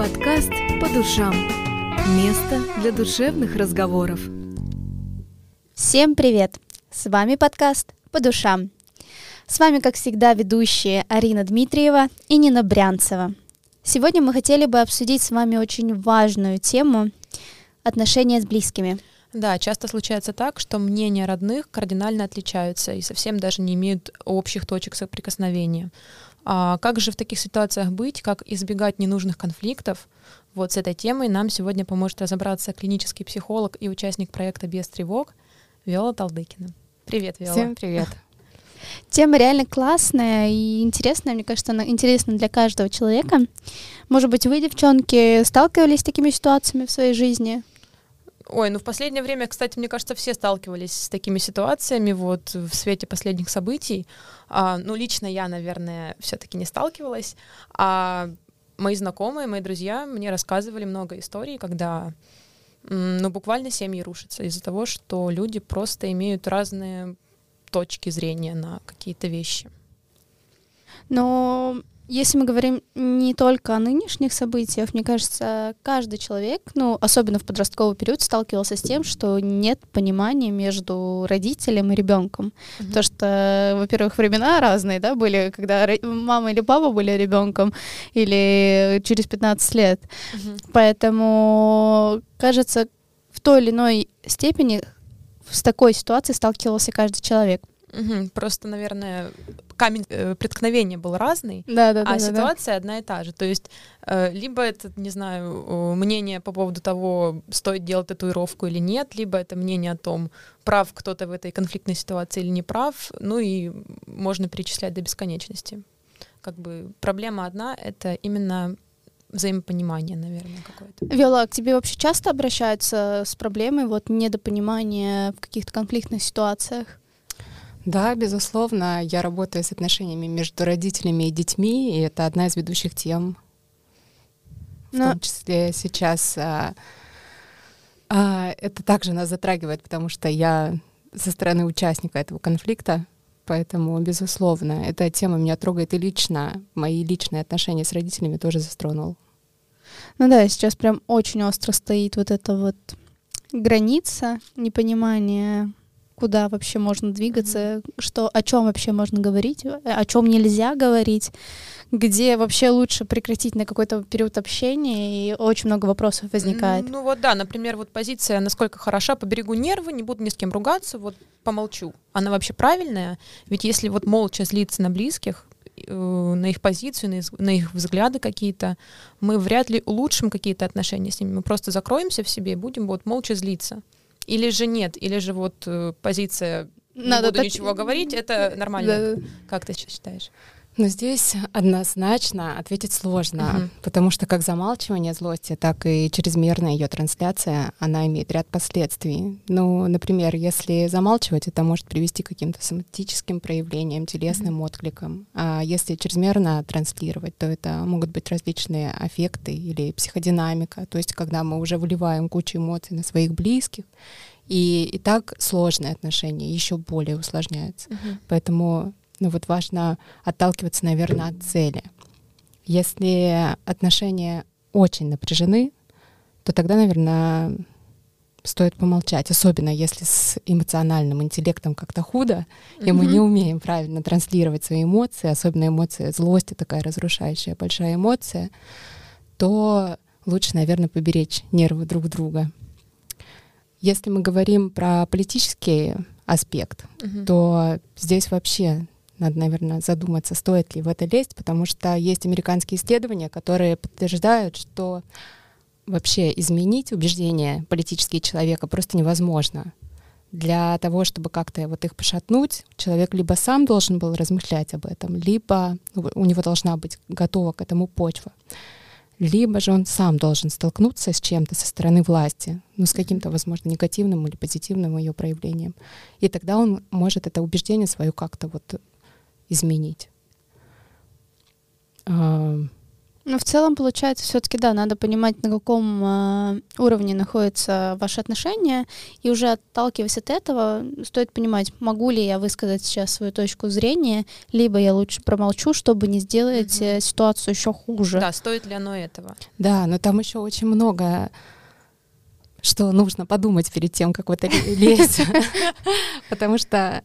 Подкаст «По душам». Место для душевных разговоров. Всем привет! С вами подкаст «По душам». С вами, как всегда, ведущие Арина Дмитриева и Нина Брянцева. Сегодня мы хотели бы обсудить с вами очень важную тему — отношения с близкими — да, часто случается так, что мнения родных кардинально отличаются и совсем даже не имеют общих точек соприкосновения. А как же в таких ситуациях быть, как избегать ненужных конфликтов? Вот с этой темой нам сегодня поможет разобраться клинический психолог и участник проекта «Без тревог» Виола Талдыкина. Привет, Виола. Всем привет. Тема реально классная и интересная. Мне кажется, она интересна для каждого человека. Может быть, вы, девчонки, сталкивались с такими ситуациями в своей жизни? Ой, ну в последнее время, кстати, мне кажется, все сталкивались с такими ситуациями вот в свете последних событий. А, ну, лично я, наверное, все-таки не сталкивалась. А мои знакомые, мои друзья мне рассказывали много историй, когда ну, буквально семьи рушатся из-за того, что люди просто имеют разные точки зрения на какие-то вещи. Но если мы говорим не только о нынешних событиях, мне кажется, каждый человек, ну, особенно в подростковый период, сталкивался с тем, что нет понимания между родителем и ребенком. Mm-hmm. Потому что, во-первых, времена разные, да, были, когда мама или папа были ребенком, или через 15 лет. Mm-hmm. Поэтому, кажется, в той или иной степени с такой ситуацией сталкивался каждый человек. Угу, просто, наверное, камень э, преткновения был разный, да, да, а да, ситуация да. одна и та же. То есть э, либо это, не знаю, мнение по поводу того, стоит делать татуировку или нет, либо это мнение о том, прав кто-то в этой конфликтной ситуации или не прав, ну и можно перечислять до бесконечности. Как бы проблема одна — это именно взаимопонимание, наверное, какое-то. Виола, к тебе вообще часто обращаются с проблемой вот недопонимания в каких-то конфликтных ситуациях? Да, безусловно, я работаю с отношениями между родителями и детьми, и это одна из ведущих тем, в Но... том числе сейчас. А, а, это также нас затрагивает, потому что я со стороны участника этого конфликта, поэтому, безусловно, эта тема меня трогает и лично, мои личные отношения с родителями тоже застронул. Ну да, сейчас прям очень остро стоит вот эта вот граница непонимания куда вообще можно двигаться, mm-hmm. что о чем вообще можно говорить, о чем нельзя говорить, где вообще лучше прекратить на какой-то период общения, и очень много вопросов возникает. Ну вот да, например, вот позиция насколько хороша, поберегу нервы, не буду ни с кем ругаться, вот помолчу. Она вообще правильная? Ведь если вот молча злиться на близких, э, на их позицию, на их, на их взгляды какие-то, мы вряд ли улучшим какие-то отношения с ними. Мы просто закроемся в себе и будем вот молча злиться. Или же нет, или же вот э, позиция Надо не буду так... ничего говорить, это нормально. Да. Как ты считаешь? Но здесь однозначно ответить сложно, угу. потому что как замалчивание злости, так и чрезмерная ее трансляция, она имеет ряд последствий. Ну, например, если замалчивать, это может привести к каким-то соматическим проявлениям, телесным угу. откликам. А если чрезмерно транслировать, то это могут быть различные аффекты или психодинамика, то есть когда мы уже выливаем кучу эмоций на своих близких, и, и так сложные отношения еще более усложняются. Угу. Поэтому ну вот важно отталкиваться, наверное, от цели. Если отношения очень напряжены, то тогда, наверное, стоит помолчать, особенно если с эмоциональным интеллектом как-то худо, mm-hmm. и мы не умеем правильно транслировать свои эмоции, особенно эмоции злости, такая разрушающая большая эмоция, то лучше, наверное, поберечь нервы друг друга. Если мы говорим про политический аспект, mm-hmm. то здесь вообще надо, наверное, задуматься, стоит ли в это лезть, потому что есть американские исследования, которые подтверждают, что вообще изменить убеждения политические человека просто невозможно. Для того, чтобы как-то вот их пошатнуть, человек либо сам должен был размышлять об этом, либо у него должна быть готова к этому почва, либо же он сам должен столкнуться с чем-то со стороны власти, ну, с каким-то, возможно, негативным или позитивным ее проявлением. И тогда он может это убеждение свое как-то вот изменить. А, Ну, в целом, получается, все-таки, да, надо понимать, на каком э, уровне находятся ваши отношения, и уже отталкиваясь от этого, стоит понимать, могу ли я высказать сейчас свою точку зрения, либо я лучше промолчу, чтобы не сделать угу. ситуацию еще хуже. Да, стоит ли оно этого? Да, но там еще очень много что нужно подумать перед тем, как в это лезть. Потому что,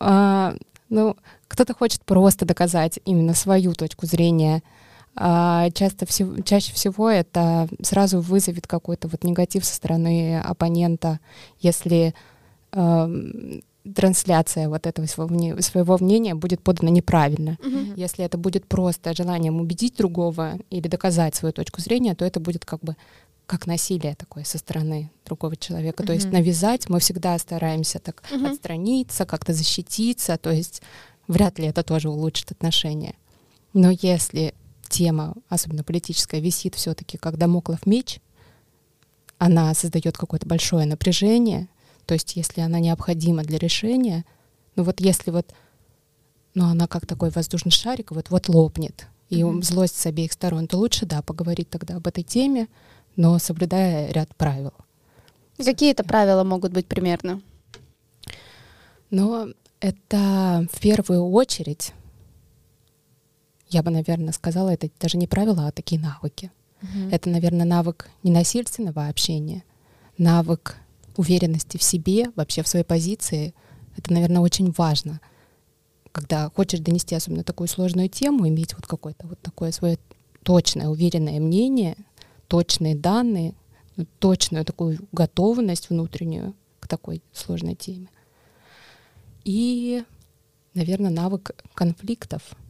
а, ну, кто-то хочет просто доказать именно свою точку зрения, а часто всего, чаще всего это сразу вызовет какой-то вот негатив со стороны оппонента, если э, трансляция вот этого своего, своего мнения будет подана неправильно. Mm-hmm. Если это будет просто желанием убедить другого или доказать свою точку зрения, то это будет как бы как насилие такое со стороны другого человека. Mm-hmm. То есть навязать мы всегда стараемся так mm-hmm. отстраниться, как-то защититься. То есть вряд ли это тоже улучшит отношения. Но если тема, особенно политическая, висит все-таки как домоклов меч, она создает какое-то большое напряжение, то есть если она необходима для решения, ну вот если вот, ну она как такой воздушный шарик, вот вот лопнет, и mm-hmm. злость с обеих сторон, то лучше, да, поговорить тогда об этой теме, но соблюдая ряд правил. Какие это правила могут быть примерно? Но это в первую очередь я бы, наверное, сказала, это даже не правила, а такие навыки. Угу. Это, наверное, навык ненасильственного общения, навык уверенности в себе, вообще в своей позиции. Это, наверное, очень важно, когда хочешь донести особенно такую сложную тему, иметь вот какое-то вот такое свое точное, уверенное мнение, точные данные, ну, точную такую готовность внутреннюю к такой сложной теме. И, наверное, навык конфликтов —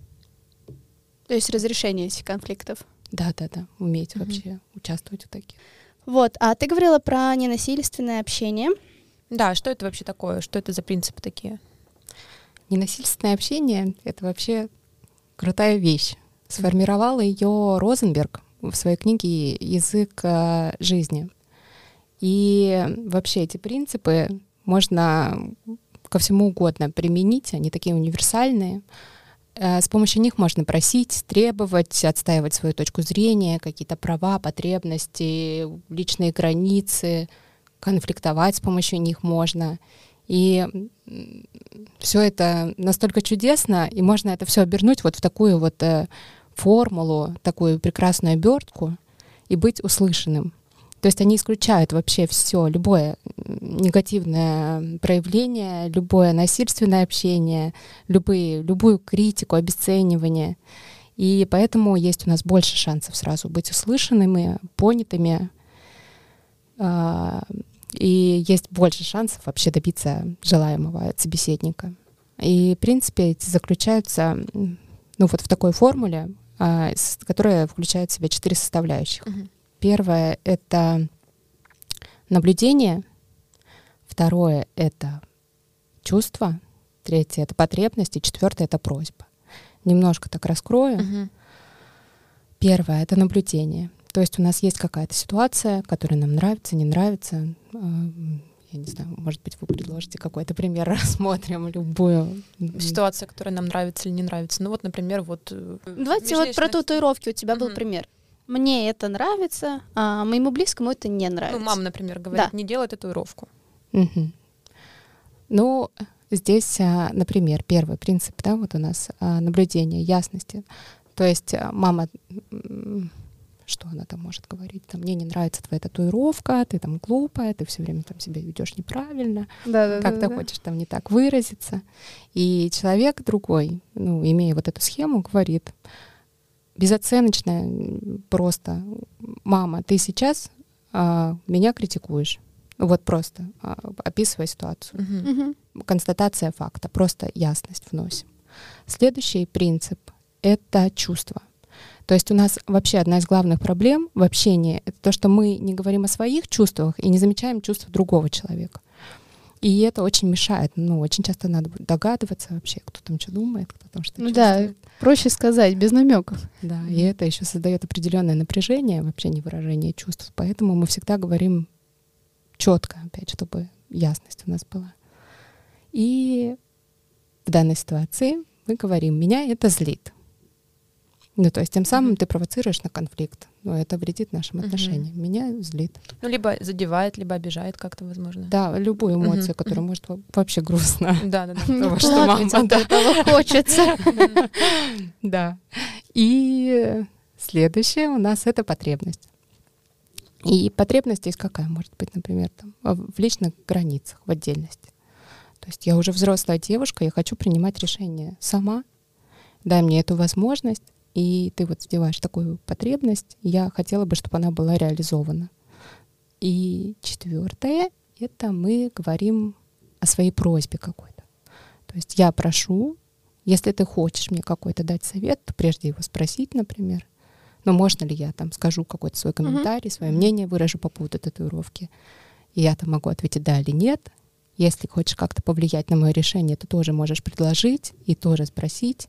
то есть разрешение этих конфликтов. Да, да, да, уметь угу. вообще участвовать в таких. Вот, а ты говорила про ненасильственное общение. Да, что это вообще такое? Что это за принципы такие? Ненасильственное общение — это вообще крутая вещь. Сформировала ее Розенберг в своей книге «Язык э, жизни». И вообще эти принципы можно ко всему угодно применить, они такие универсальные. Э, с помощью них можно просить, требовать, отстаивать свою точку зрения, какие-то права, потребности, личные границы, конфликтовать с помощью них можно. И все это настолько чудесно, и можно это все обернуть вот в такую вот э, формулу, такую прекрасную обертку и быть услышанным. То есть они исключают вообще все, любое негативное проявление, любое насильственное общение, любые, любую критику, обесценивание. И поэтому есть у нас больше шансов сразу быть услышанными, понятыми. А, и есть больше шансов вообще добиться желаемого от собеседника. И, в принципе, эти заключаются ну, вот в такой формуле, а, которая включает в себя четыре составляющих. Uh-huh. Первое — это наблюдение. Второе — это чувство. Третье — это потребность. И четвертое — это просьба. Немножко так раскрою. Угу. Первое — это наблюдение. То есть у нас есть какая-то ситуация, которая нам нравится, не нравится. А, я не знаю, может быть, вы предложите какой-то пример, рассмотрим любую. Ситуация, которая нам нравится или не нравится. Ну вот, например, вот... Э, Давайте вот про татуировки у тебя угу. был пример мне это нравится, а моему близкому это не нравится. Ну, мама, например, говорит, да. не делай татуировку. Угу. Ну, здесь, а, например, первый принцип, да, вот у нас а, наблюдение, ясности. То есть а, мама, что она там может говорить? Там, мне не нравится твоя татуировка, ты там глупая, ты все время там себя ведешь неправильно, да, да, как да, ты да. хочешь там не так выразиться. И человек другой, ну, имея вот эту схему, говорит, безоценочная просто. Мама, ты сейчас а, меня критикуешь. Вот просто а, описывая ситуацию. Угу. Констатация факта, просто ясность вносим. Следующий принцип — это чувство. То есть у нас вообще одна из главных проблем в общении — это то, что мы не говорим о своих чувствах и не замечаем чувства другого человека. И это очень мешает. Ну, очень часто надо догадываться вообще, кто там что думает, кто там что ну, чувствует. Да, проще сказать, без намеков. Да, и это еще создает определенное напряжение, вообще не выражение чувств. Поэтому мы всегда говорим четко, опять, чтобы ясность у нас была. И в данной ситуации мы говорим, меня это злит. Ну, то есть тем самым mm-hmm. ты провоцируешь на конфликт. Но это вредит нашим mm-hmm. отношениям. Меня злит. Ну, либо задевает, либо обижает как-то, возможно. Да, любую эмоцию, mm-hmm. которая mm-hmm. может вообще грустно. Да, да, да. Того, что мама, этого хочется. Да. И следующее у нас это потребность. И потребность здесь какая может быть, например, там, в личных границах, в отдельности. То есть я уже взрослая девушка, я хочу принимать решения сама. Дай мне эту возможность, и ты вот задеваешь такую потребность, я хотела бы, чтобы она была реализована. И четвертое — это мы говорим о своей просьбе какой-то. То есть я прошу, если ты хочешь мне какой-то дать совет, то прежде его спросить, например, но можно ли я там скажу какой-то свой комментарий, свое мнение выражу по поводу татуировки, и я там могу ответить да или нет. Если хочешь как-то повлиять на мое решение, ты тоже можешь предложить и тоже спросить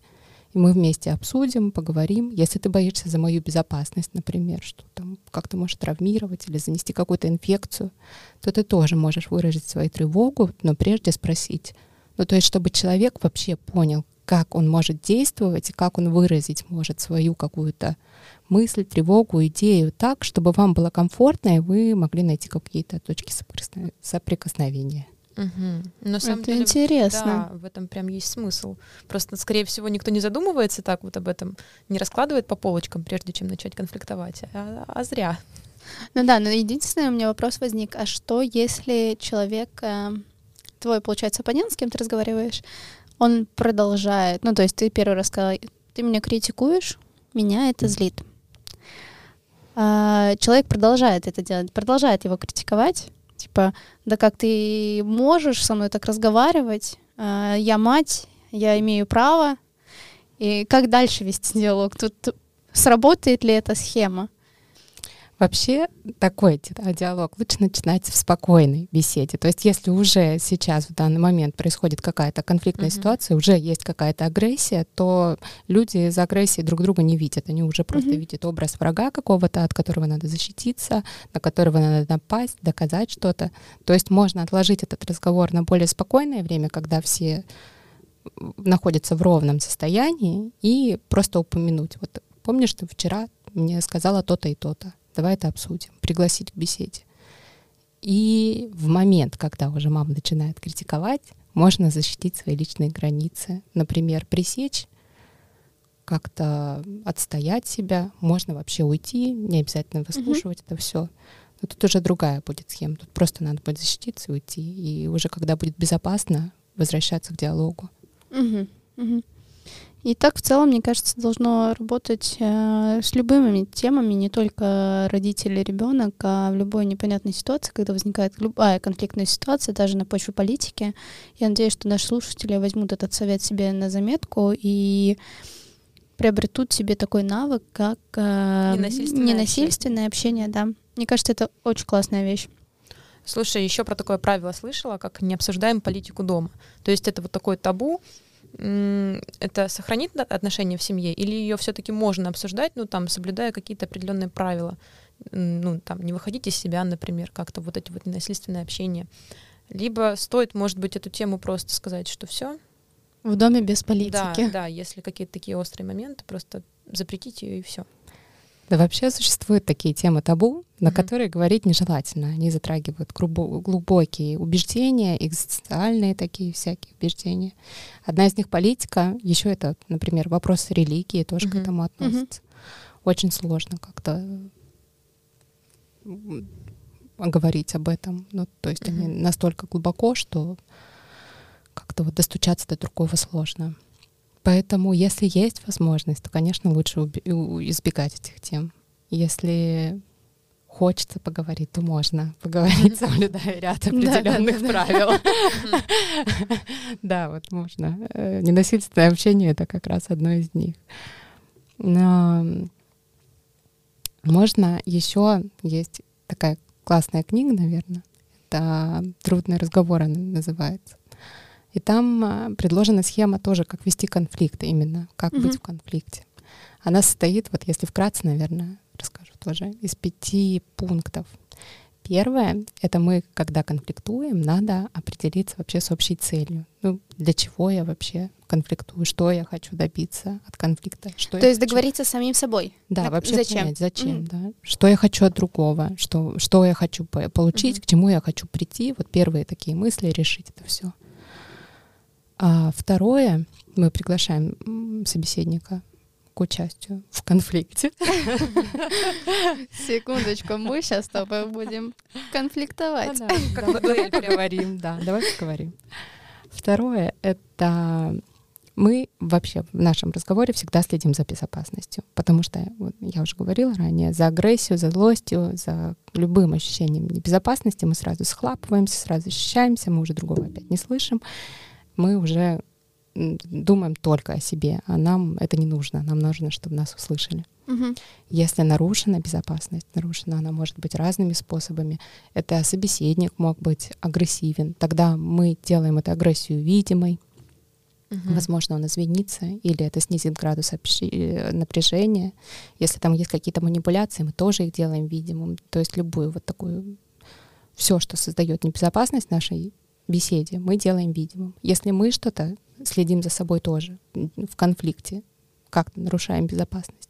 и мы вместе обсудим, поговорим. Если ты боишься за мою безопасность, например, что там как-то можешь травмировать или занести какую-то инфекцию, то ты тоже можешь выразить свою тревогу, но прежде спросить. Ну, то есть, чтобы человек вообще понял, как он может действовать и как он выразить может свою какую-то мысль, тревогу, идею так, чтобы вам было комфортно, и вы могли найти какие-то точки соприкосновения. Угу. На самом Это деле, интересно. Да, в этом прям есть смысл. Просто, скорее всего, никто не задумывается так вот об этом, не раскладывает по полочкам, прежде чем начать конфликтовать, а, а зря. Ну да, но единственный у меня вопрос возник, а что если человек, э, твой, получается, оппонент, с кем ты разговариваешь, он продолжает, ну то есть ты первый раз сказал, ты меня критикуешь, меня это злит. А, человек продолжает это делать, продолжает его критиковать, Типа, да как ты можешь со мной так разговаривать? А, я мать, я имею право. И как дальше вести диалог? Тут сработает ли эта схема? Вообще такой диалог лучше начинать в спокойной беседе. То есть если уже сейчас в данный момент происходит какая-то конфликтная mm-hmm. ситуация, уже есть какая-то агрессия, то люди за агрессией друг друга не видят. Они уже просто mm-hmm. видят образ врага какого-то, от которого надо защититься, на которого надо напасть, доказать что-то. То есть можно отложить этот разговор на более спокойное время, когда все находятся в ровном состоянии, и просто упомянуть. Вот помнишь, ты вчера мне сказала то-то и то-то давай это обсудим, пригласить к беседе. И в момент, когда уже мама начинает критиковать, можно защитить свои личные границы. Например, пресечь, как-то отстоять себя, можно вообще уйти, не обязательно выслушивать mm-hmm. это все. Но тут уже другая будет схема. Тут просто надо будет защититься и уйти. И уже когда будет безопасно, возвращаться к диалогу. Mm-hmm. Mm-hmm. И так в целом, мне кажется, должно работать э, с любыми темами, не только родители, ребенок, а в любой непонятной ситуации, когда возникает любая конфликтная ситуация, даже на почве политики. Я надеюсь, что наши слушатели возьмут этот совет себе на заметку и приобретут себе такой навык, как э, ненасильственное, ненасильственное общение. общение, да. Мне кажется, это очень классная вещь. Слушай, еще про такое правило слышала, как не обсуждаем политику дома. То есть это вот такое табу, это сохранит отношения в семье, или ее все-таки можно обсуждать, ну, там, соблюдая какие-то определенные правила, ну, там, не выходить из себя, например, как-то вот эти вот ненасильственные общения. Либо стоит, может быть, эту тему просто сказать, что все. В доме без политики. Да, да, если какие-то такие острые моменты, просто запретить ее и все. Да вообще существуют такие темы табу, на mm-hmm. которые говорить нежелательно. Они затрагивают глубокие убеждения, экзистенциальные такие всякие убеждения. Одна из них политика, еще это, например, вопрос религии тоже mm-hmm. к этому относится. Mm-hmm. Очень сложно как-то говорить об этом. Ну, то есть mm-hmm. они настолько глубоко, что как-то вот достучаться до другого сложно. Поэтому, если есть возможность, то, конечно, лучше избегать этих тем. Если хочется поговорить, то можно поговорить, соблюдая ряд определенных правил. Да, вот можно. Э, ненасильственное общение — это как раз одно из них. Но можно еще есть такая классная книга, наверное. Это «Трудные разговоры» называется. И там а, предложена схема тоже, как вести конфликт именно, как mm-hmm. быть в конфликте. Она состоит, вот если вкратце, наверное, расскажу тоже, из пяти пунктов. Первое — это мы, когда конфликтуем, надо определиться вообще с общей целью. Ну, для чего я вообще конфликтую, что я хочу добиться от конфликта. Что То есть хочу. договориться с самим собой? Да, Так, вообще зачем? понять, зачем, Мгм. да. Что я хочу от другого, что, что я хочу по- получить, Мгм. к чему я хочу прийти. Вот первые такие мысли, решить это все. А второе, мы приглашаем собеседника к участию в конфликте. Секундочку, мы сейчас с тобой будем конфликтовать. Как на дуэль прям. поговорим, да, давай поговорим. Второе — это мы вообще в нашем разговоре всегда следим за безопасностью, потому что, вот, я уже говорила ранее, за агрессию, за злостью, за любым ощущением небезопасности мы сразу схлапываемся, сразу ощущаемся, мы уже другого опять не слышим, мы уже думаем только о себе, а нам это не нужно, нам нужно, чтобы нас услышали. Мгм. Если нарушена безопасность, нарушена она может быть разными способами. Это собеседник мог быть агрессивен. Тогда мы делаем эту агрессию видимой. Мгм. Возможно, он извинится, или это снизит градус общи- э, напряжения. Если там есть какие-то манипуляции, мы тоже их делаем видимым. То есть любую вот такую все, что создает небезопасность нашей беседе, мы делаем видимым. Если мы что-то следим за собой тоже в конфликте, как-то нарушаем безопасность,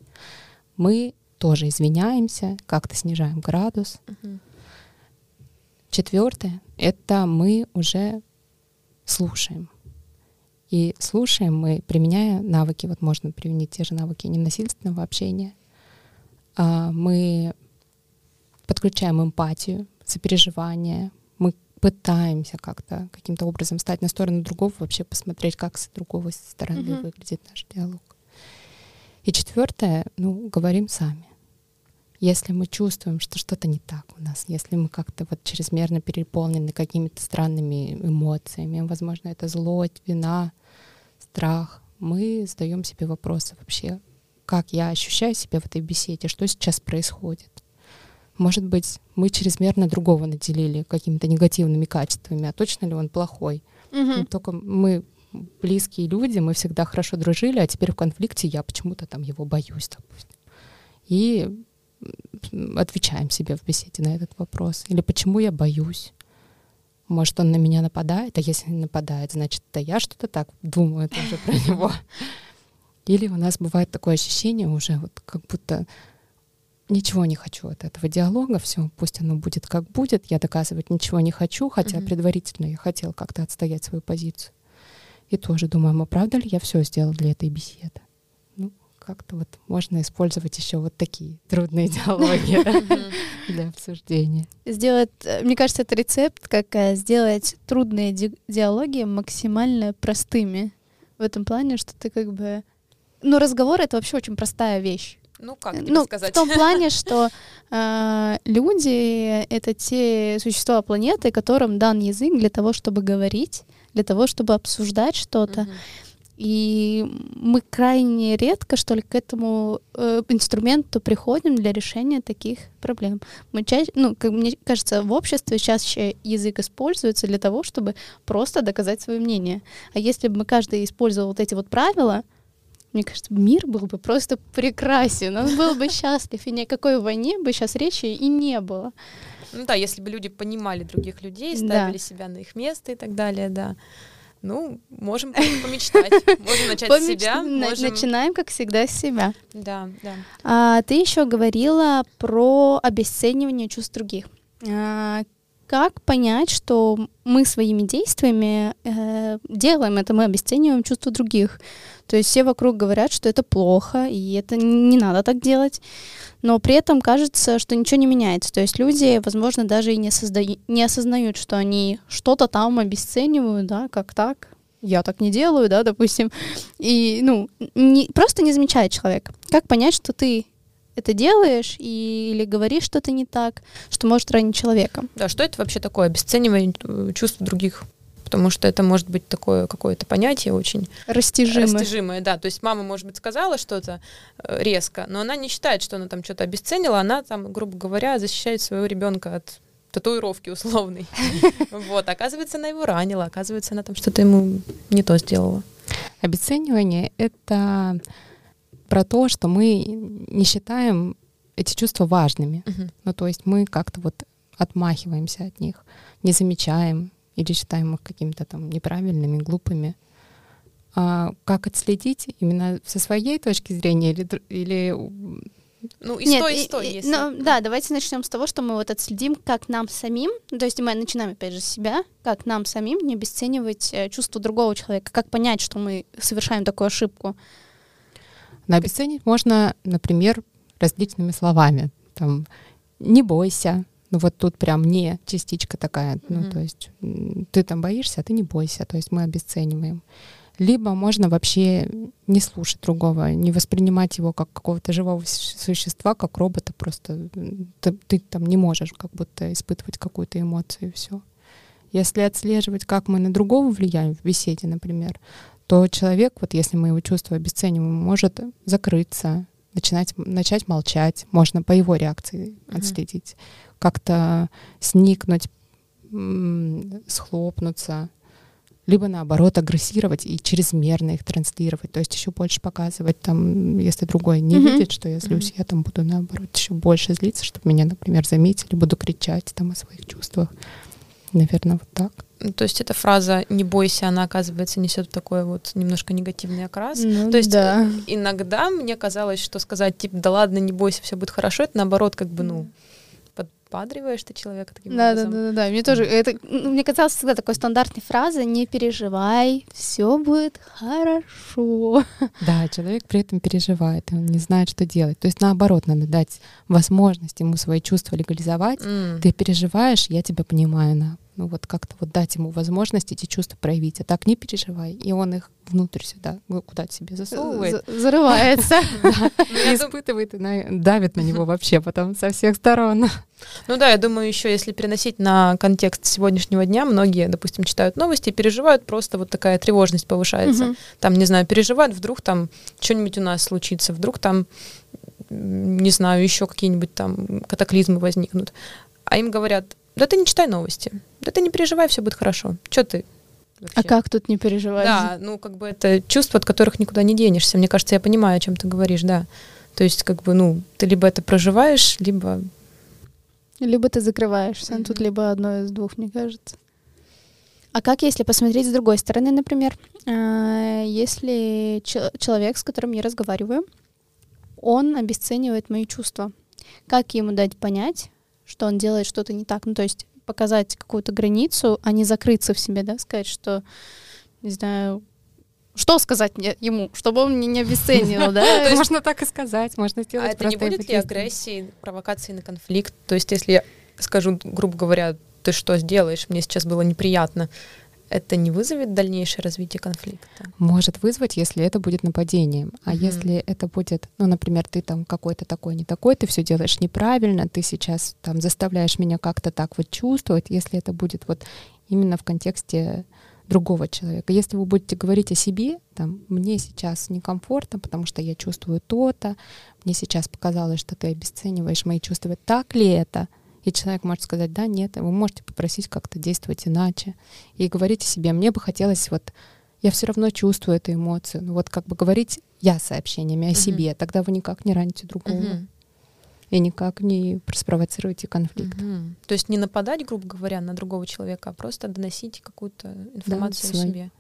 мы тоже извиняемся, как-то снижаем градус. Мгм. Четвертое — это мы уже слушаем. И слушаем мы, применяя навыки, вот можно применить те же навыки ненасильственного общения. А, Мы подключаем эмпатию, сопереживание, пытаемся как-то каким-то образом стать на сторону другого, вообще посмотреть, как с другого стороны Мгм. выглядит наш диалог. И четвертое, ну, говорим сами. Если мы чувствуем, что что-то не так у нас, если мы как-то вот чрезмерно переполнены какими-то странными эмоциями, возможно, это злость, вина, страх, мы задаем себе вопросы вообще, как я ощущаю себя в этой беседе, что сейчас происходит. Может быть, мы чрезмерно другого наделили какими-то негативными качествами, а точно ли он плохой? Ну, Только мы близкие люди, мы всегда хорошо дружили, а теперь в конфликте я почему-то там его боюсь, допустим. И отвечаем себе в беседе на этот вопрос. Или почему я боюсь? Может, он на меня нападает, а если не нападает, значит, это я что-то так думаю тоже про него. Или у нас бывает такое ощущение уже, вот как будто ничего не хочу от этого диалога, все, пусть оно будет как будет, я доказывать ничего не хочу, хотя Мгм. предварительно я хотел как-то отстоять свою позицию. И тоже думаем, а правда ли я все сделал для этой беседы? Ну, как-то вот можно использовать еще вот такие трудные диалоги для обсуждения. Сделать, э, мне кажется, это рецепт, как э, сделать трудные ди- диалоги максимально простыми. В этом плане, что ты как бы... Ну, разговор — это вообще очень простая вещь. Ну, как ну, сказать? в том плане, что э, люди — это те существа планеты, которым дан язык для того, чтобы говорить, для того, чтобы обсуждать что-то. Мгм. И мы крайне редко, что ли, к этому э, инструменту приходим для решения таких проблем. Мы чаще, ну, как мне кажется, в обществе чаще язык используется для того, чтобы просто доказать свое мнение. А если бы мы каждый использовал вот эти вот правила, мне кажется, мир был бы просто прекрасен, он был бы счастлив, и никакой войне бы сейчас речи и не было. Ну да, если бы люди понимали других людей, Да. ставили себя на их место и так далее, да. Ну, можем помечтать. Можем начать с Помеч- себя. на- Можем... Начинаем, как всегда, с себя. Да, да. А, ты еще говорила про обесценивание чувств других. А, как понять, что мы своими действиями э, делаем это, мы обесцениваем чувства других? То есть все вокруг говорят, что это плохо, и это не надо так делать. Но при этом кажется, что ничего не меняется. То есть люди, возможно, даже и не, созда- не осознают, что они что-то там обесценивают, да, как так. Я так не делаю, да, допустим. И, ну, не, просто не замечает человек. Как понять, что ты это делаешь и, или говоришь что-то не так, что может ранить человека? Да, что это вообще такое? Обесценивание э, чувств других? Потому что это может быть такое какое-то понятие очень Растяжимое. растяжимое, да. То есть мама, может быть, сказала что-то э, резко, но она не считает, что она там что-то обесценила, она там, грубо говоря, защищает своего ребенка от татуировки условной. Вот, оказывается, она его ранила, оказывается, она там что-то ему не то сделала. Обесценивание — это про то, что мы не считаем эти чувства важными. Мгм. Ну, то есть мы как-то вот отмахиваемся от них, не замечаем или считаем их какими-то там неправильными, глупыми. А как отследить именно со своей точки зрения или, или ну, и Нет, сто, и сто, и, если... Ну, да, давайте начнем с того, что мы вот отследим, как нам самим, то есть мы начинаем опять же с себя, как нам самим не обесценивать э, чувство другого человека, как понять, что мы совершаем такую ошибку. Но обесценить можно, например, различными словами. Там, не бойся, ну вот тут прям не частичка такая, mm-hmm. ну то есть ты там боишься, а ты не бойся, то есть мы обесцениваем либо можно вообще не слушать другого, не воспринимать его как какого-то живого существа, как робота, просто ты, ты там не можешь как будто испытывать какую-то эмоцию и все. Если отслеживать, как мы на другого влияем в беседе, например, то человек, вот если мы его чувства обесцениваем, может закрыться, начинать, начать молчать, можно по его реакции mm-hmm. отследить, как-то сникнуть, схлопнуться, либо наоборот агрессировать и чрезмерно их транслировать, то есть еще больше показывать там, если другой не mm-hmm. видит, что я злюсь, mm-hmm. я там буду наоборот еще больше злиться, чтобы меня, например, заметили, буду кричать там о своих чувствах. Наверное, вот так. То есть эта фраза «не бойся», она, оказывается, несет такой вот немножко негативный окрас. Ну, То есть да. Э, иногда мне казалось, что сказать, типа, да ладно, не бойся, все будет хорошо, это наоборот, как бы, ну, подбадриваешь ты человека таким да, образом. Да, да, да, да. Мне тоже, это, ну, мне казалось всегда такой стандартной фразой «не переживай, все будет хорошо». Да, человек при этом переживает, он не знает, что делать. То есть наоборот, надо дать возможность ему свои чувства легализовать. Mm. Ты переживаешь, я тебя понимаю, на ну вот как-то вот дать ему возможность эти чувства проявить, а так не переживай, и он их внутрь сюда, ну, куда-то себе засовывает. Зарывается. Испытывает и давит на него вообще потом со всех сторон. Ну да, я думаю, еще если переносить на контекст сегодняшнего дня, многие, допустим, читают новости и переживают, просто вот такая тревожность повышается. Там, не знаю, переживают, вдруг там что-нибудь у нас случится, вдруг там, не знаю, еще какие-нибудь там катаклизмы возникнут. А им говорят, да ты не читай новости, да ты не переживай, все будет хорошо. Что ты Вообще. А как тут не переживать? Да, ну как бы это чувства, от которых никуда не денешься. Мне кажется, я понимаю, о чем ты говоришь, да. То есть как бы, ну, ты либо это проживаешь, либо... Либо ты закрываешься. Mm-hmm. Тут либо одно из двух, мне кажется. А как, если посмотреть с другой стороны, например, а, если человек, с которым я разговариваю, он обесценивает мои чувства, как ему дать понять, что он делает что-то не так. Ну, то есть показать какую-то границу, а не закрыться в себе, да, сказать, что, не знаю, что сказать мне ему, чтобы он меня не обесценил, да? Можно так и сказать, можно сделать А это не будет ли агрессии, провокации на конфликт? То есть если я скажу, грубо говоря, ты что сделаешь, мне сейчас было неприятно, это не вызовет дальнейшее развитие конфликта? Может вызвать, если это будет нападением. А mm-hmm. если это будет, ну, например, ты там какой-то такой, не такой, ты все делаешь неправильно, ты сейчас там заставляешь меня как-то так вот чувствовать, если это будет вот именно в контексте другого человека. Если вы будете говорить о себе, там, мне сейчас некомфортно, потому что я чувствую то-то, мне сейчас показалось, что ты обесцениваешь мои чувства, так ли это? И человек может сказать, да, нет, вы можете попросить как-то действовать иначе. И говорить о себе, мне бы хотелось вот я все равно чувствую эту эмоцию. Ну вот как бы говорить я сообщениями о uh-huh. себе, тогда вы никак не раните другого. Uh-huh. И никак не спровоцируете конфликт. Uh-huh. То есть не нападать, грубо говоря, на другого человека, а просто доносить какую-то информацию да, о себе.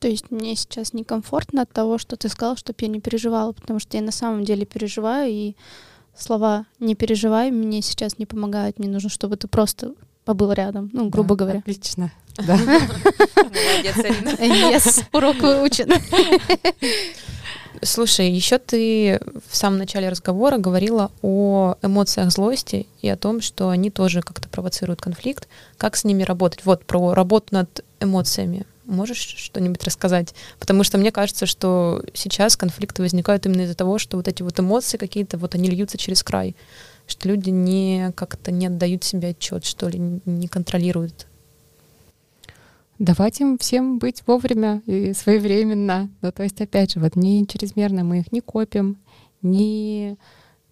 То есть мне сейчас некомфортно от того, что ты сказал, чтобы я не переживала, потому что я на самом деле переживаю, и слова «не переживай» мне сейчас не помогают. Мне нужно, чтобы ты просто побыл рядом, ну, грубо да, говоря. Отлично. Да. Молодец, Арина. Yes, урок выучен. Слушай, еще ты в самом начале разговора говорила о эмоциях злости и о том, что они тоже как-то провоцируют конфликт. Как с ними работать? Вот про работу над эмоциями. Можешь что-нибудь рассказать? Потому что мне кажется, что сейчас конфликты возникают именно из-за того, что вот эти вот эмоции какие-то, вот они льются через край, что люди не как-то не отдают себе отчет, что ли, не контролируют. Давать им всем быть вовремя и своевременно. Ну, то есть, опять же, вот не чрезмерно мы их не копим, не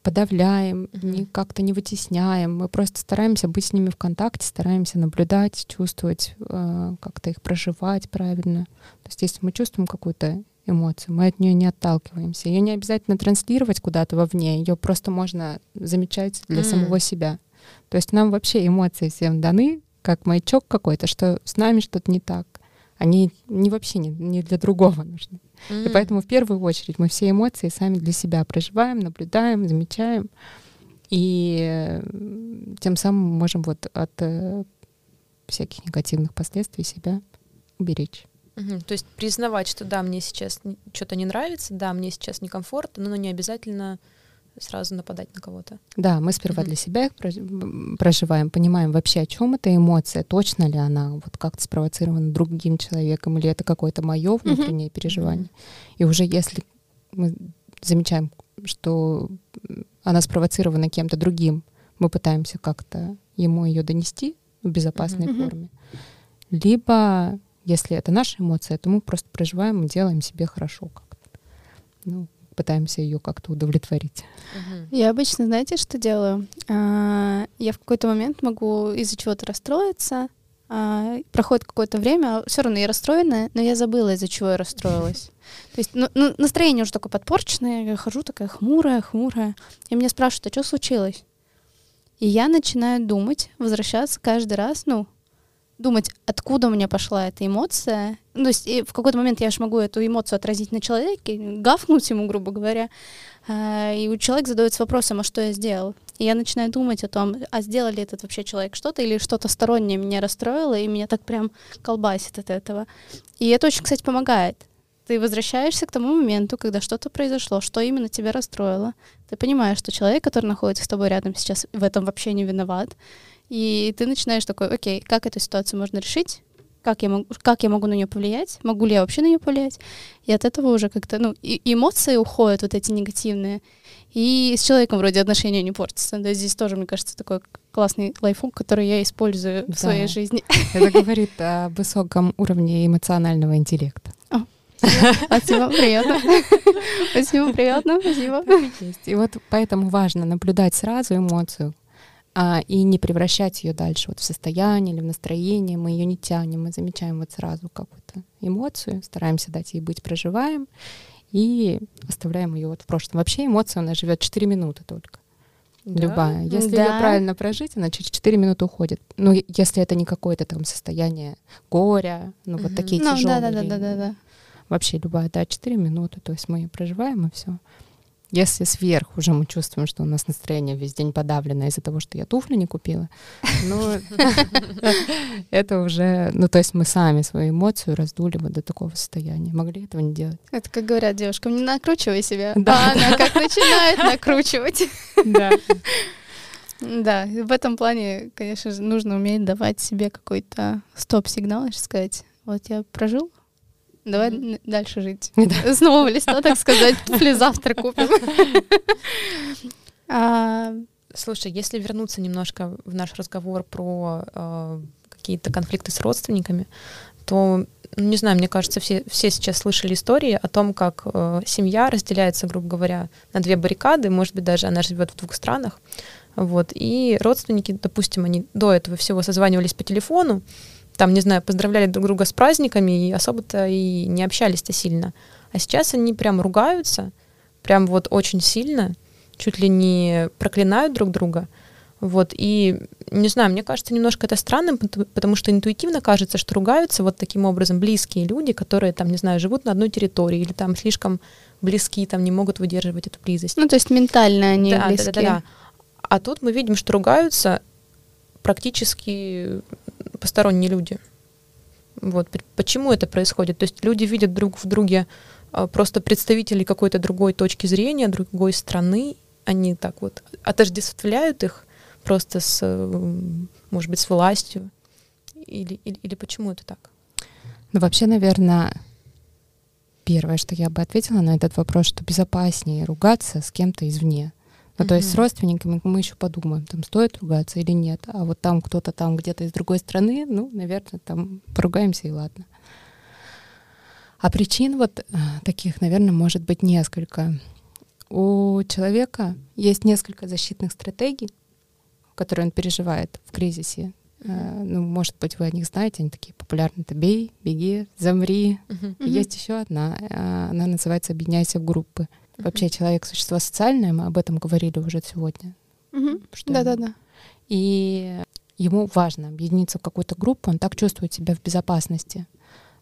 подавляем, mm-hmm. не как-то не вытесняем. Мы просто стараемся быть с ними в контакте, стараемся наблюдать, чувствовать, э, как-то их проживать правильно. То есть если мы чувствуем какую-то эмоцию, мы от нее не отталкиваемся. Ее не обязательно транслировать куда-то вовне, ее просто можно замечать для mm-hmm. самого себя. То есть нам вообще эмоции всем даны, как маячок какой-то, что с нами что-то не так. Они не вообще не, не для другого нужны. Mm-hmm. И поэтому в первую очередь мы все эмоции сами для себя проживаем, наблюдаем, замечаем. И тем самым можем вот от э, всяких негативных последствий себя уберечь. Угу. То есть признавать, что да, мне сейчас что-то не нравится, да, мне сейчас некомфортно, но не обязательно сразу нападать на кого-то. Да, мы сперва mm-hmm. для себя их проживаем, понимаем вообще, о чем эта эмоция, точно ли она вот как-то спровоцирована другим человеком, или это какое-то мое внутреннее mm-hmm. переживание. И уже если мы замечаем, что она спровоцирована кем-то другим, мы пытаемся как-то ему ее донести в безопасной mm-hmm. форме. Либо, если это наша эмоция, то мы просто проживаем и делаем себе хорошо как-то. Ну, пытаемся ее как-то удовлетворить. Я обычно, знаете, что делаю? А, я в какой-то момент могу из-за чего-то расстроиться, а, проходит какое-то время, все равно я расстроенная, но я забыла, из-за чего я расстроилась. То есть ну, ну, настроение уже такое подпорченное, я хожу такая хмурая, хмурая, и меня спрашивают, а что случилось? И я начинаю думать, возвращаться каждый раз, ну, думать, откуда у меня пошла эта эмоция. Ну, то есть в какой-то момент я же могу эту эмоцию отразить на человеке, гафнуть ему, грубо говоря. А, и у человека задается вопросом, а что я сделал? И я начинаю думать о том, а сделал ли этот вообще человек что-то, или что-то стороннее меня расстроило, и меня так прям колбасит от этого. И это очень, кстати, помогает. Ты возвращаешься к тому моменту, когда что-то произошло, что именно тебя расстроило. Ты понимаешь, что человек, который находится с тобой рядом сейчас, в этом вообще не виноват. И ты начинаешь такой, окей, как эту ситуацию можно решить? Как я, могу, как я могу на нее повлиять? Могу ли я вообще на нее повлиять? И от этого уже как-то, ну, и эмоции уходят, вот эти негативные. И с человеком вроде отношения не портятся. Да, здесь тоже, мне кажется, такой классный лайфхак, который я использую да. в своей жизни. Это говорит о высоком уровне эмоционального интеллекта. Спасибо, приятно. Спасибо, приятно, спасибо. И вот поэтому важно наблюдать сразу эмоцию, а, и не превращать ее дальше вот в состояние или в настроение. Мы ее не тянем, мы замечаем вот сразу какую-то эмоцию, стараемся дать ей быть, проживаем и оставляем ее вот в прошлом. Вообще эмоция, она живет 4 минуты только. Да? Любая. Если да. ее правильно прожить, она через 4 минуты уходит. Ну, если это не какое-то там состояние горя, ну, угу. вот такие ну, тяжелые. Да, да, да, да, да. Вообще любая, да, 4 минуты. То есть мы ее проживаем, и все. Если сверху уже мы чувствуем, что у нас настроение весь день подавлено из-за того, что я туфли не купила, ну, это уже, ну, то есть мы сами свою эмоцию раздули вот до такого состояния. Могли этого не делать. Это, как говорят девушкам, не накручивай себя. Да. А она как начинает накручивать. Да. Да, в этом плане, конечно же, нужно уметь давать себе какой-то стоп-сигнал, сказать, вот я прожил Давай дальше жить. Да. С нового листа, так сказать, туфли завтра купим. А, Слушай, если вернуться немножко в наш разговор про э, какие-то конфликты с родственниками, то, ну, не знаю, мне кажется, все, все сейчас слышали истории о том, как э, семья разделяется, грубо говоря, на две баррикады, может быть, даже она живет в двух странах, вот, и родственники, допустим, они до этого всего созванивались по телефону, там, не знаю, поздравляли друг друга с праздниками и особо-то и не общались-то сильно. А сейчас они прям ругаются, прям вот очень сильно, чуть ли не проклинают друг друга. Вот, и, не знаю, мне кажется, немножко это странным, потому что интуитивно кажется, что ругаются вот таким образом близкие люди, которые, там, не знаю, живут на одной территории или там слишком близки, там, не могут выдерживать эту близость. Ну, то есть ментально они да, близки. Да, да, да. А тут мы видим, что ругаются практически посторонние люди. Вот. Почему это происходит? То есть люди видят друг в друге а, просто представителей какой-то другой точки зрения, другой страны, они так вот отождествляют их просто с, может быть, с властью? Или, или, или почему это так? Ну, вообще, наверное, первое, что я бы ответила на этот вопрос, что безопаснее ругаться с кем-то извне. Ну, mm-hmm. то есть с родственниками мы еще подумаем, там стоит ругаться или нет. А вот там кто-то там где-то из другой страны, ну, наверное, там поругаемся и ладно. А причин вот э, таких, наверное, может быть несколько. У человека есть несколько защитных стратегий, которые он переживает в кризисе. Mm-hmm. Ну, может быть, вы о них знаете, они такие популярны. Это бей, беги, замри. И есть еще одна, э, она называется «Объединяйся в группы». Вообще человек — существо социальное, мы об этом говорили уже сегодня. Да-да-да. И ему важно объединиться в какую-то группу, он так чувствует себя в безопасности.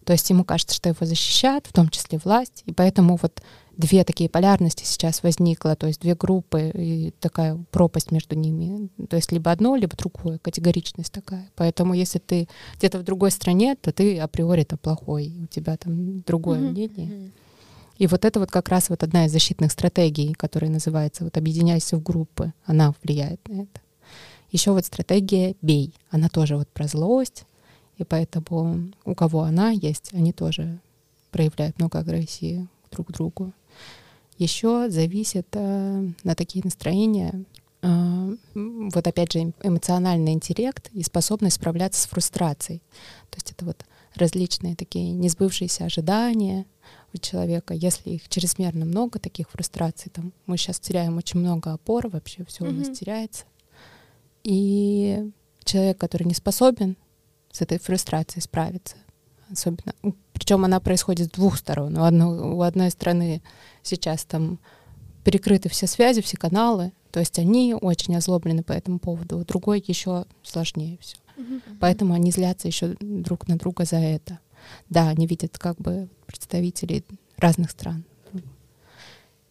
То есть ему кажется, что его защищают, в том числе власть, и поэтому вот две такие полярности сейчас возникла, то есть две группы и такая пропасть между ними. То есть либо одно, либо другое, категоричность такая. Поэтому если ты где-то в другой стране, то ты априори-то плохой, у тебя там другое mm-hmm. мнение. Mm-hmm. И вот это вот как раз вот одна из защитных стратегий, которая называется вот «объединяйся в группы», она влияет на это. Еще вот стратегия «бей», она тоже вот про злость, и поэтому у кого она есть, они тоже проявляют много агрессии друг к другу. Еще зависит э, на такие настроения э, вот опять же эмоциональный интеллект и способность справляться с фрустрацией. То есть это вот различные такие несбывшиеся ожидания у человека. Если их чрезмерно много, таких фрустраций, там мы сейчас теряем очень много опор, вообще все mm-hmm. у нас теряется. И человек, который не способен с этой фрустрацией справиться, особенно. Причем она происходит с двух сторон. У, одной, у одной стороны сейчас там перекрыты все связи, все каналы, то есть они очень озлоблены по этому поводу. У другой еще сложнее все. Mm-hmm. Поэтому они злятся еще друг на друга за это. Да, они видят как бы представителей разных стран.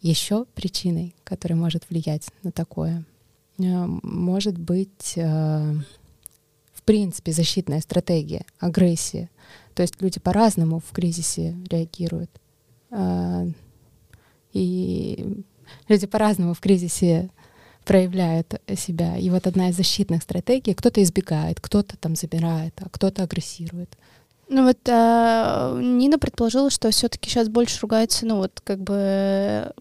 Еще причиной, которая может влиять на такое, э, может быть э, в принципе защитная стратегия, агрессия. То есть люди по-разному в кризисе реагируют. А, и люди по-разному в кризисе проявляют себя. И вот одна из защитных стратегий, кто-то избегает, кто-то там забирает, а кто-то агрессирует. Ну вот а, Нина предположила, что все-таки сейчас больше ругаются, ну вот как бы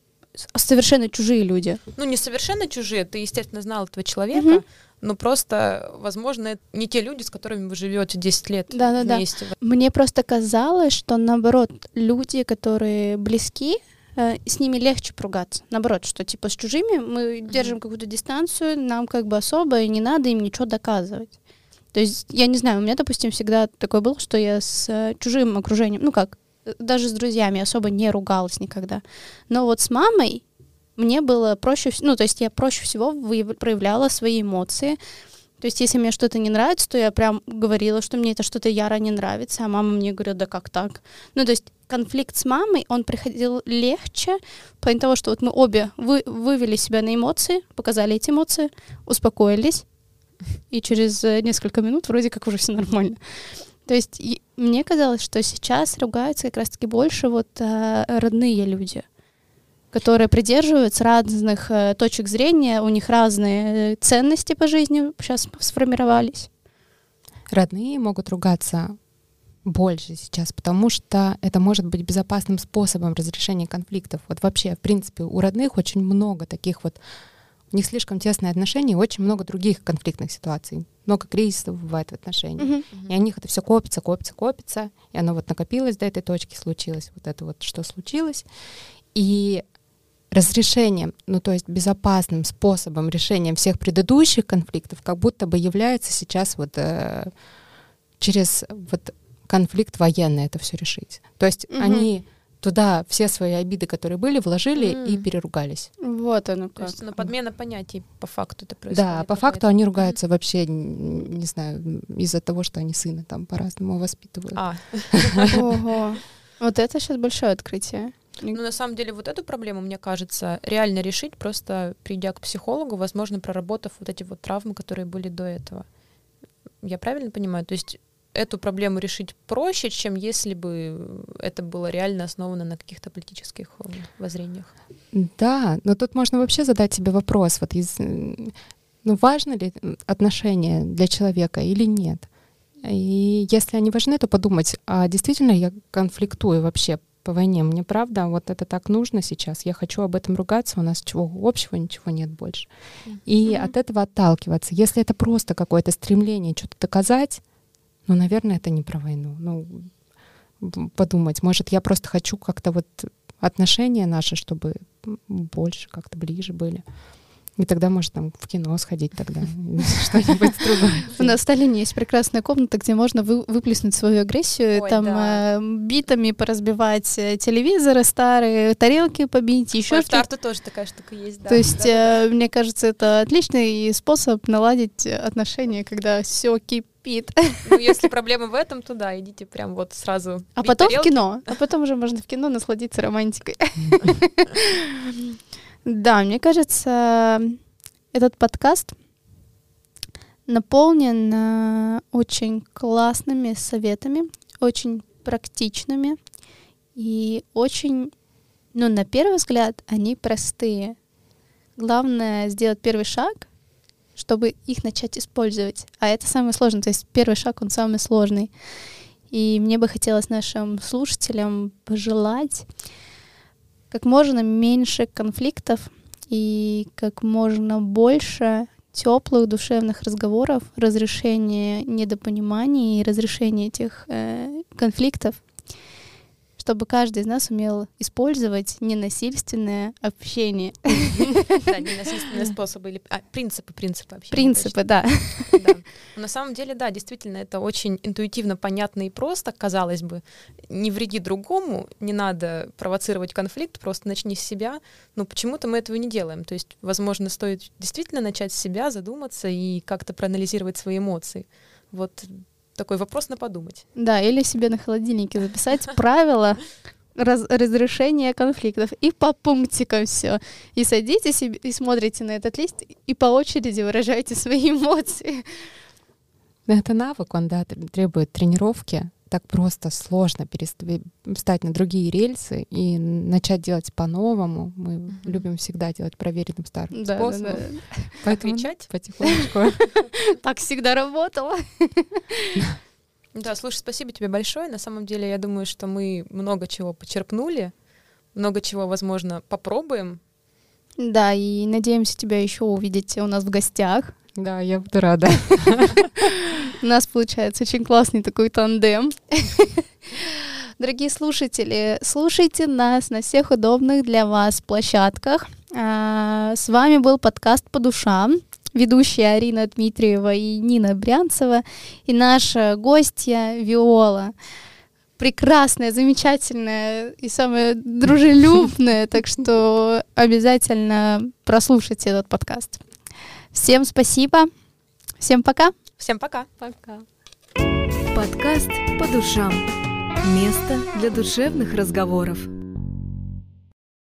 совершенно чужие люди. Ну не совершенно чужие, ты естественно знал этого человека, угу но просто, возможно, это не те люди, с которыми вы живете 10 лет да, да, вместе. Да. Мне просто казалось, что наоборот, люди, которые близки, э, с ними легче поругаться. Наоборот, что типа с чужими мы держим какую-то дистанцию, нам как бы особо и не надо им ничего доказывать. То есть, я не знаю, у меня, допустим, всегда такое было, что я с э, чужим окружением, ну как, даже с друзьями особо не ругалась никогда. Но вот с мамой мне было проще, ну, то есть я проще всего проявляла свои эмоции. То есть если мне что-то не нравится, то я прям говорила, что мне это что-то яро не нравится, а мама мне говорила, да как так? Ну, то есть конфликт с мамой, он приходил легче, по того, что вот мы обе вы, вывели себя на эмоции, показали эти эмоции, успокоились, и через э, несколько минут вроде как уже все нормально. То есть мне казалось, что сейчас ругаются как раз-таки больше вот э, родные люди которые придерживаются разных э, точек зрения, у них разные э, ценности по жизни сейчас сформировались. Родные могут ругаться больше сейчас, потому что это может быть безопасным способом разрешения конфликтов. Вот вообще, в принципе, у родных очень много таких вот, у них слишком тесные отношения, и очень много других конфликтных ситуаций. Много кризисов бывает в отношениях. Uh-huh. И у них это все копится, копится, копится, и оно вот накопилось до этой точки, случилось вот это вот, что случилось. И разрешением, ну то есть безопасным способом решения всех предыдущих конфликтов, как будто бы является сейчас вот э, через вот конфликт военный это все решить. То есть угу. они туда все свои обиды, которые были, вложили mm. и переругались. Вот оно как. То есть на подмена понятий по факту это происходит. Да, по факту они ругаются mm. вообще, не знаю, из-за того, что они сына там по-разному воспитывают. А. Ого. Вот это сейчас большое открытие. Ну, на самом деле, вот эту проблему, мне кажется, реально решить, просто придя к психологу, возможно, проработав вот эти вот травмы, которые были до этого. Я правильно понимаю? То есть эту проблему решить проще, чем если бы это было реально основано на каких-то политических э, воззрениях. Да, но тут можно вообще задать себе вопрос, вот из, ну, важно ли отношения для человека или нет? И если они важны, то подумать, а действительно я конфликтую вообще по войне. Мне правда, вот это так нужно сейчас. Я хочу об этом ругаться, у нас чего общего, ничего нет больше. И mm-hmm. от этого отталкиваться. Если это просто какое-то стремление что-то доказать, ну, наверное, это не про войну. Ну, подумать, может, я просто хочу как-то вот отношения наши, чтобы больше, как-то ближе были. И тогда, может, там в кино сходить тогда, что-нибудь другое. У нас в Сталине есть прекрасная комната, где можно вы, выплеснуть свою агрессию, там да. э, битами поразбивать э, телевизоры старые, тарелки побить, еще в что-то. Тарту тоже такая штука есть, да. То есть, э, мне кажется, это отличный способ наладить отношения, когда все кипит. Ну, если проблема в этом, то да, идите прям вот сразу. А потом в тарелки. кино. А потом уже можно в кино насладиться романтикой. Да, мне кажется, этот подкаст наполнен э, очень классными советами, очень практичными и очень, ну, на первый взгляд, они простые. Главное сделать первый шаг, чтобы их начать использовать. А это самое сложное. То есть первый шаг, он самый сложный. И мне бы хотелось нашим слушателям пожелать как можно меньше конфликтов и как можно больше теплых душевных разговоров, разрешения недопониманий и разрешения этих э, конфликтов, чтобы каждый из нас умел использовать ненасильственное общение. Да, ненасильственные способы или а, принципы, принципы общения. Принципы, да. на самом деле, да, действительно, это очень интуитивно понятно и просто, казалось бы. Не вреди другому, не надо провоцировать конфликт, просто начни с себя. Но почему-то мы этого не делаем. То есть, возможно, стоит действительно начать с себя, задуматься и как-то проанализировать свои эмоции. Вот такой вопрос на подумать. Да, или себе на холодильнике записать правила раз- разрешения конфликтов и по пунктикам все. И садитесь и, и смотрите на этот лист и по очереди выражайте свои эмоции. Это навык, он, да, тр- требует тренировки. Так просто сложно перест- встать на другие рельсы и начать делать по-новому. Мы любим всегда делать проверенным старым Да, да, способом. да. Поэтому Кричать? потихонечку. Так всегда работало. Да, слушай, спасибо тебе большое. На самом деле, я думаю, что мы много чего почерпнули, много чего, возможно, попробуем. Да, и надеемся тебя еще увидеть у нас в гостях. Да, я буду рада. У нас получается очень классный такой тандем. Дорогие слушатели, слушайте нас на всех удобных для вас площадках. А, С вами был подкаст «По душам». Ведущая Арина Дмитриева и Нина Брянцева. И наша гостья Виола. Прекрасная, замечательная и самая дружелюбная. Так что обязательно прослушайте этот подкаст. Всем спасибо. Всем пока. Всем пока! Пока. Подкаст «По душам». Место для душевных разговоров.